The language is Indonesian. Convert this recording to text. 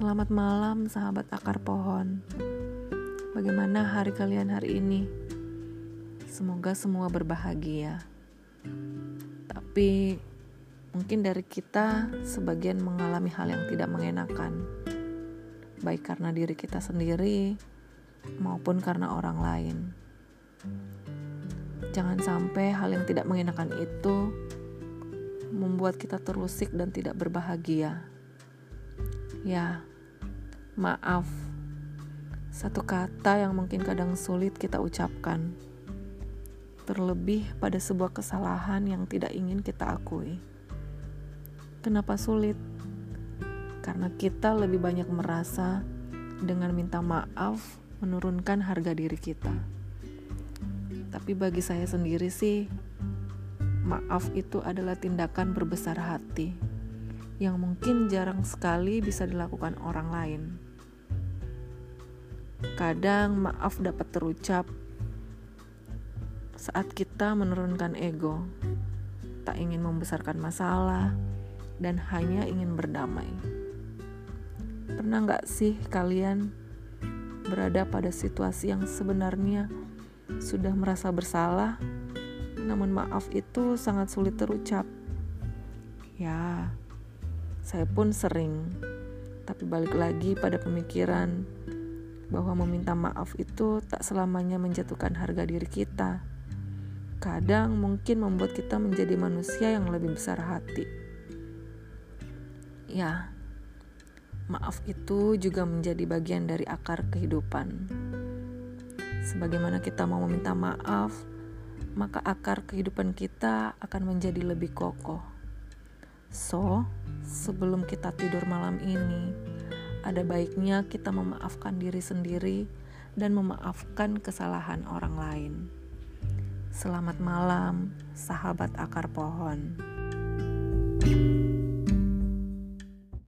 Selamat malam, sahabat akar pohon. Bagaimana hari kalian hari ini? Semoga semua berbahagia. Tapi mungkin dari kita sebagian mengalami hal yang tidak mengenakan, baik karena diri kita sendiri maupun karena orang lain. Jangan sampai hal yang tidak mengenakan itu membuat kita terusik dan tidak berbahagia. Ya, maaf. Satu kata yang mungkin kadang sulit kita ucapkan. Terlebih pada sebuah kesalahan yang tidak ingin kita akui. Kenapa sulit? Karena kita lebih banyak merasa dengan minta maaf menurunkan harga diri kita. Tapi bagi saya sendiri sih, maaf itu adalah tindakan berbesar hati yang mungkin jarang sekali bisa dilakukan orang lain. Kadang maaf dapat terucap saat kita menurunkan ego, tak ingin membesarkan masalah, dan hanya ingin berdamai. Pernah nggak sih kalian berada pada situasi yang sebenarnya sudah merasa bersalah, namun maaf itu sangat sulit terucap? Ya, saya pun sering, tapi balik lagi pada pemikiran bahwa meminta maaf itu tak selamanya menjatuhkan harga diri kita. Kadang mungkin membuat kita menjadi manusia yang lebih besar hati. Ya, maaf itu juga menjadi bagian dari akar kehidupan. Sebagaimana kita mau meminta maaf, maka akar kehidupan kita akan menjadi lebih kokoh. So, sebelum kita tidur malam ini, ada baiknya kita memaafkan diri sendiri dan memaafkan kesalahan orang lain. Selamat malam, sahabat akar pohon. thank you